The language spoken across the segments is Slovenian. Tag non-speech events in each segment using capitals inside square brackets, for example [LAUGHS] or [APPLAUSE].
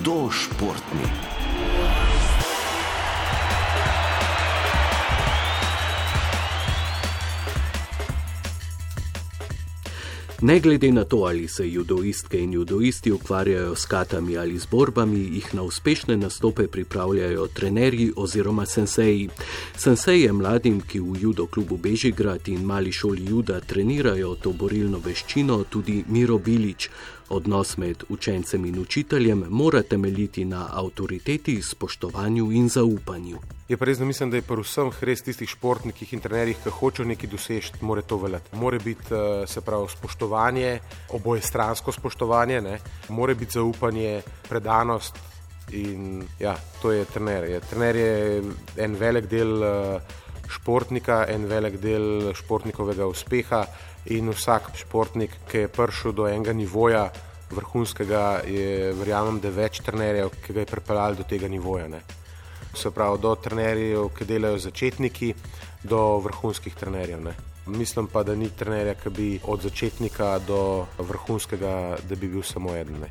hudo Ne glede na to, ali se judoistke in judoisti ukvarjajo s katami ali z borbami, jih na uspešne nastope pripravljajo trenerji oziroma senseji. Senseje mladim, ki v judo klubu Bežigrad in mali šoli juda trenirajo to borilno veščino, tudi Miro Bilič. Odnos med učencem in učiteljem mora temeljiti na avtoriteti, spoštovanju in zaupanju. Je pa res, da mislim, da je pri vsem res tistih športnikih in trenerjih, ki hočejo nekaj doseči, mora to veljati. Mora biti eh, se pravi spoštovanje, oboje stransko spoštovanje, ne? mora biti zaupanje, predanost. In ja, to je trener. Trener je en velik del eh, športnika, en velik del športnikovega uspeha. In vsak športnik, ki je prišel do enega nivoja vrhunskega, je verjamem, da je več trenerjev, ki ga je pripeljal do tega nivoja. Ne? Se pravi, do trenerjev, ki delajo začetniki, do vrhunskih trenerjev. Ne. Mislim pa, da ni trenerja, ki bi od začetnika do vrhunskega, da bi bil samo eden. Ne.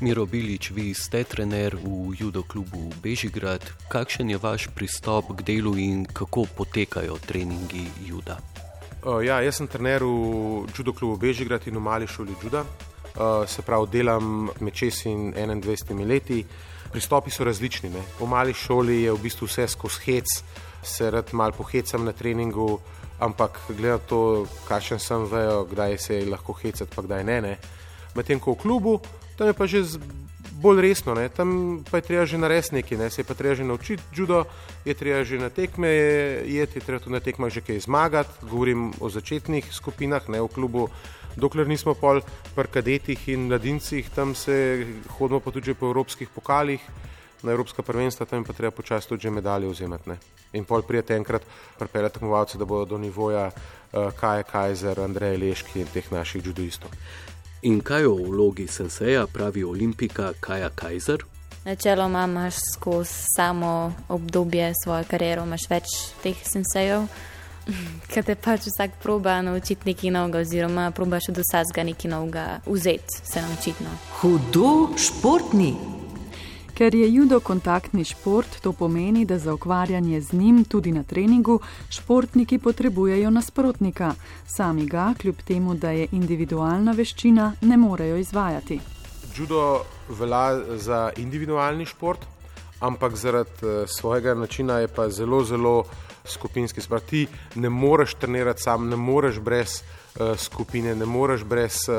Miro Bilič, vi ste trener v judo klubu Bežigrad. Kakšen je vaš pristop k delu in kako potekajo treningi juda? Uh, ja, jaz sem trener v judo klubu Bežigrad in v mali šoli juda. Uh, se pravi, delam med 6 in 21 leti pristopi so različni. Ne. V mali šoli je v bistvu vse skozi hec, se rad malo pohecam na treningu, ampak glede na to, kakšen sem, vejo, kdaj se je lahko hecati, pa kdaj ne. ne. Medtem ko v klubu, tam je pa že bolj resno, ne. tam pa je treba že narediti nekaj, ne. se je pa treba že naučiti judo, je treba že na tekme jeti, je treba tudi na tekmah že kaj zmagati, govorim o začetnih skupinah, ne v klubu dokler nismo pol pri kadetih in mladincih, tam se hodimo pa tudi po evropskih pokalih, na evropska prvenstva, tam pa treba počasi tudi medalje vzemati. Ne? In pol prijete enkrat pripeljati tekmovalce, da bodo do nivoja uh, Kaja Kajzer, Andreja Leški in teh naših judoistov. In kaj o vlogi senseja pravi olimpika Kaja Kajzer? Načeloma imaš skozi samo obdobje svoje kariere, imaš več teh sensejev. [LAUGHS] Kaj te pač vsak proba naučiti nekaj novega, oziroma probaš od vsega nekaj novega vzeti, se naučiti. No. Hudo športni. Ker je judo kontaktni šport, to pomeni, da za ukvarjanje z njim tudi na treningu športniki potrebujejo nasprotnika. Sami ga, kljub temu, da je individualna veščina, ne morejo izvajati. Judo velja za individualni šport, ampak zaradi uh, svojega načina je pa zelo, zelo skupinski. Sprav, ti ne moreš trenirati sam, ne moreš brez uh, skupine, ne moreš brez uh,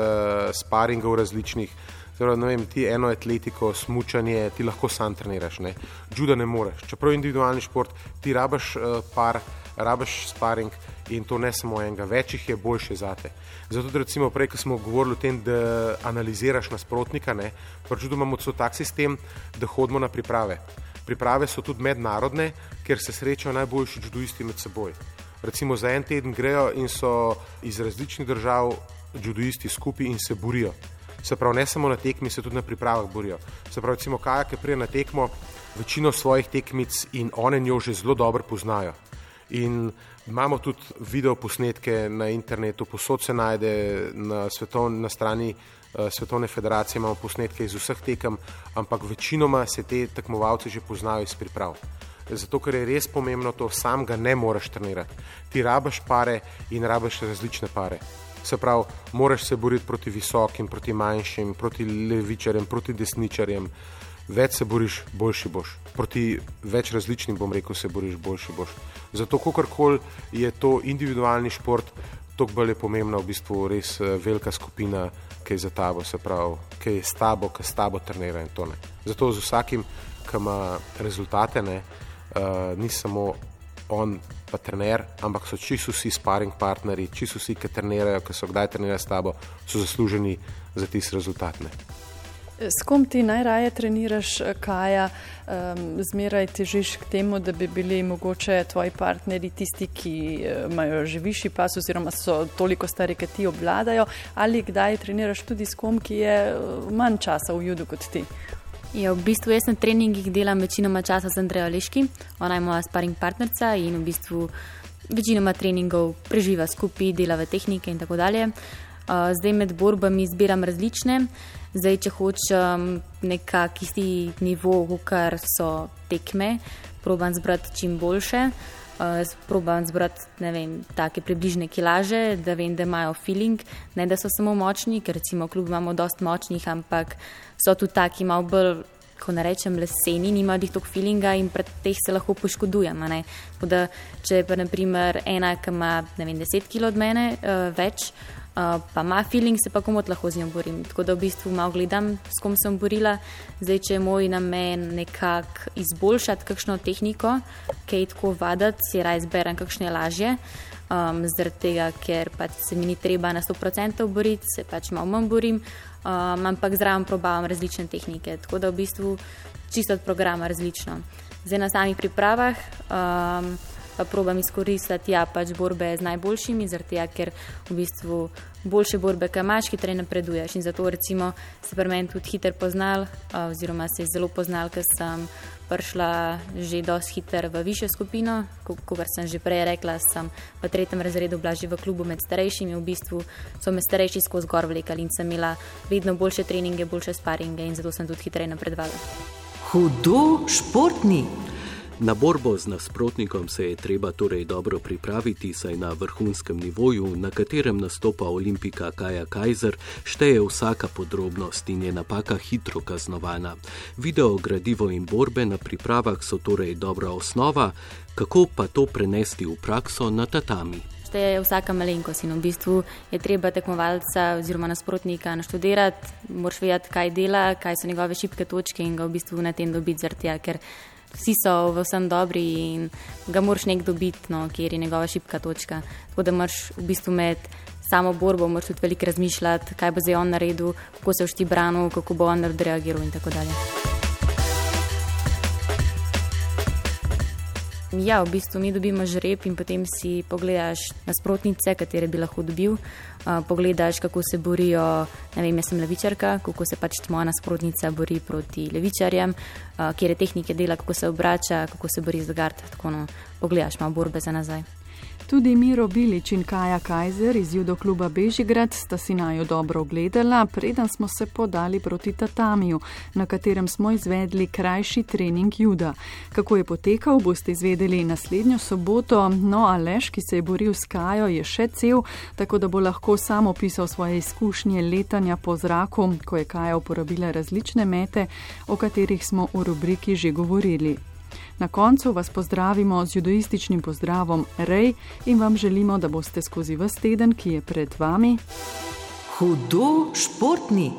sparingov različnih. Zdaj, vem, ti eno atletiko, smučanje, ti lahko sam treniraš, ne. Judo ne moreš. Čeprav je individualni šport, ti rabaš uh, par, rabaš sparing in to ne samo enega, večjih je boljše zate. Zato, da recimo prej, ko smo govorili o tem, da analiziraš nasprotnika, ne, pač imamo celo tak sistem, da hodimo na priprave. Priprave so tudi mednarodne, ker se srečajo najboljši judoisti med seboj. Recimo za en teden grejo in so iz različnih držav judoisti skupaj in se borijo. Se pravi, ne samo na tekmi, se tudi na pripravah borijo. Se pravi, recimo kajak je prej na tekmo večino svojih tekmic in one njo že zelo dobro poznajo. In imamo tudi video posnetke na internetu, posod se najde na, svetov, na strani uh, Svetovne federacije, imamo posnetke iz vseh tekem, ampak večinoma se te tekmovalci že poznajo iz priprav. Zato, ker je res pomembno to, sam ga ne moreš trenirati. Ti rabaš pare in rabaš različne pare. Se pravi, moraš se boriti proti visokim, proti manjšim, proti levičarjem, proti desničarjem. Več se boriš, boljši boš. Proti več različnim, bom rekel, se boriš, boljši boš. Zato, kakorkoli je to individualni šport, toliko bolj je pomembna v bistvu res eh, velika skupina, ki je za tabo, se pravi, ki je s tabo, ki s tabo trenira in to ne. Zato z vsakim, ki ima rezultate, ne, uh, ni samo on, pa trener, ampak so čisto vsi sparing partnerji, čisto vsi, ki trenirajo, ki so kdaj trenirali s tabo, so zasluženi za tisti rezultat. Ne. S kom ti najraje treniraš, Kaja, um, zmeraj težiš k temu, da bi bili mogoče tvoji partnerji tisti, ki imajo že višji pas oziroma so toliko stari, ki ti obvladajo, ali kdaj treniraš tudi s kom, ki je manj časa v judu kot ti? Ja, v bistvu jaz na treningih delam večinoma časa z Andrejo Leški, ona je moja sparing partnerca in v bistvu večinoma treningov preživa skupaj, dela v tehnike in tako dalje. Zdaj med borbami zbiram različne, zdaj če hočem nekak isti nivo, kar so tekme, probam zbrati čim boljše. Uh, probam zbrati take približne kilaže, da vem, da imajo feeling, ne da so samo močni, ker recimo kljub imamo dost močnih, ampak so tudi taki malo bolj, ko ne rečem, leseni, nimajo dih tog feelinga in pred teh se lahko poškodujem. Da, če pa naprimer ena, ki ima vem, 10 kg od mene uh, več, Uh, pa ima feeling, se pa komot lahko z njo borim. Tako da v bistvu malo gledam, s kom sem borila. Zdaj, če je moj namen nekako izboljšati kakšno tehniko, ki je tako vaditi, si raj zberem, kakšne lažje. Um, zaradi tega, ker pač se mi ni treba na 100% boriti, se pač malo manj borim, um, ampak zraven probavam različne tehnike. Tako da v bistvu čisto od programa različno. Zdaj na samih pripravah. Um, pa probam izkoristiti ja, pač borbe z najboljšimi, tega, ker v bistvu boljše borbe, kaj imaš, hitreje napreduješ. In zato recimo se pri meni tudi hitro poznal, oziroma se je zelo poznal, ker sem prišla že dosti hiter v višjo skupino, kot sem že prej rekla, sem v tretjem razredu bila že v klubu med starejšimi, v bistvu so me starejši skozi gor vlekali in sem imela vedno boljše treninge, boljše sparinge in zato sem tudi hitreje napredovala. Hudo športni. Na borbo z nasprotnikom se je treba torej dobro pripraviti, saj na vrhunskem nivoju, na katerem nastopa olimpika Kaja Kajzer, šteje vsaka podrobnost in je napaka hitro kaznovana. Video gradivo in borbe na pripravah so torej dobra osnova, kako pa to prenesti v prakso na tatami. Je vsaka malenkost in v bistvu je treba tekmovalca oziroma nasprotnika naštudirati, moraš vedeti, kaj dela, kaj so njegove šibke točke in ga v bistvu na tem dobiti zrtja, ker vsi so v vsem dobri in ga moraš nek dobiti, no, kjer je njegova šipka točka. Tako da moraš v bistvu med samo borbo, moraš tudi veliko razmišljati, kaj bo zdaj on naredil, kako se všti branil, kako bo on reagiral in tako dalje. Ja, v bistvu mi dobimo žreb in potem si pogledaš nasprotnice, katere bi lahko dobil. Uh, pogledaš, kako se borijo, ne vem, jaz sem levičarka, kako se pač moja nasprotnica bori proti levičarjem, uh, kje je tehnike dela, kako se obrača, kako se bori z gard. Tako no, pogledaš malo borbe za nazaj. Tudi Miro Bilič in Kaja Kajzer iz judo kluba Bežigrad sta si najo dobro ogledala, preden smo se podali proti tatamiju, na katerem smo izvedli krajši trening juda. Kako je potekal, boste izvedeli naslednjo soboto, no Aleš, ki se je boril s Kajo, je še cel, tako da bo lahko sam opisal svoje izkušnje letanja po zraku, ko je Kaja uporabila različne mete, o katerih smo v rubriki že govorili. Na koncu vas pozdravimo z judoističnim pozdravom Rej in vam želimo, da boste skozi vse teden, ki je pred vami, hudo športni.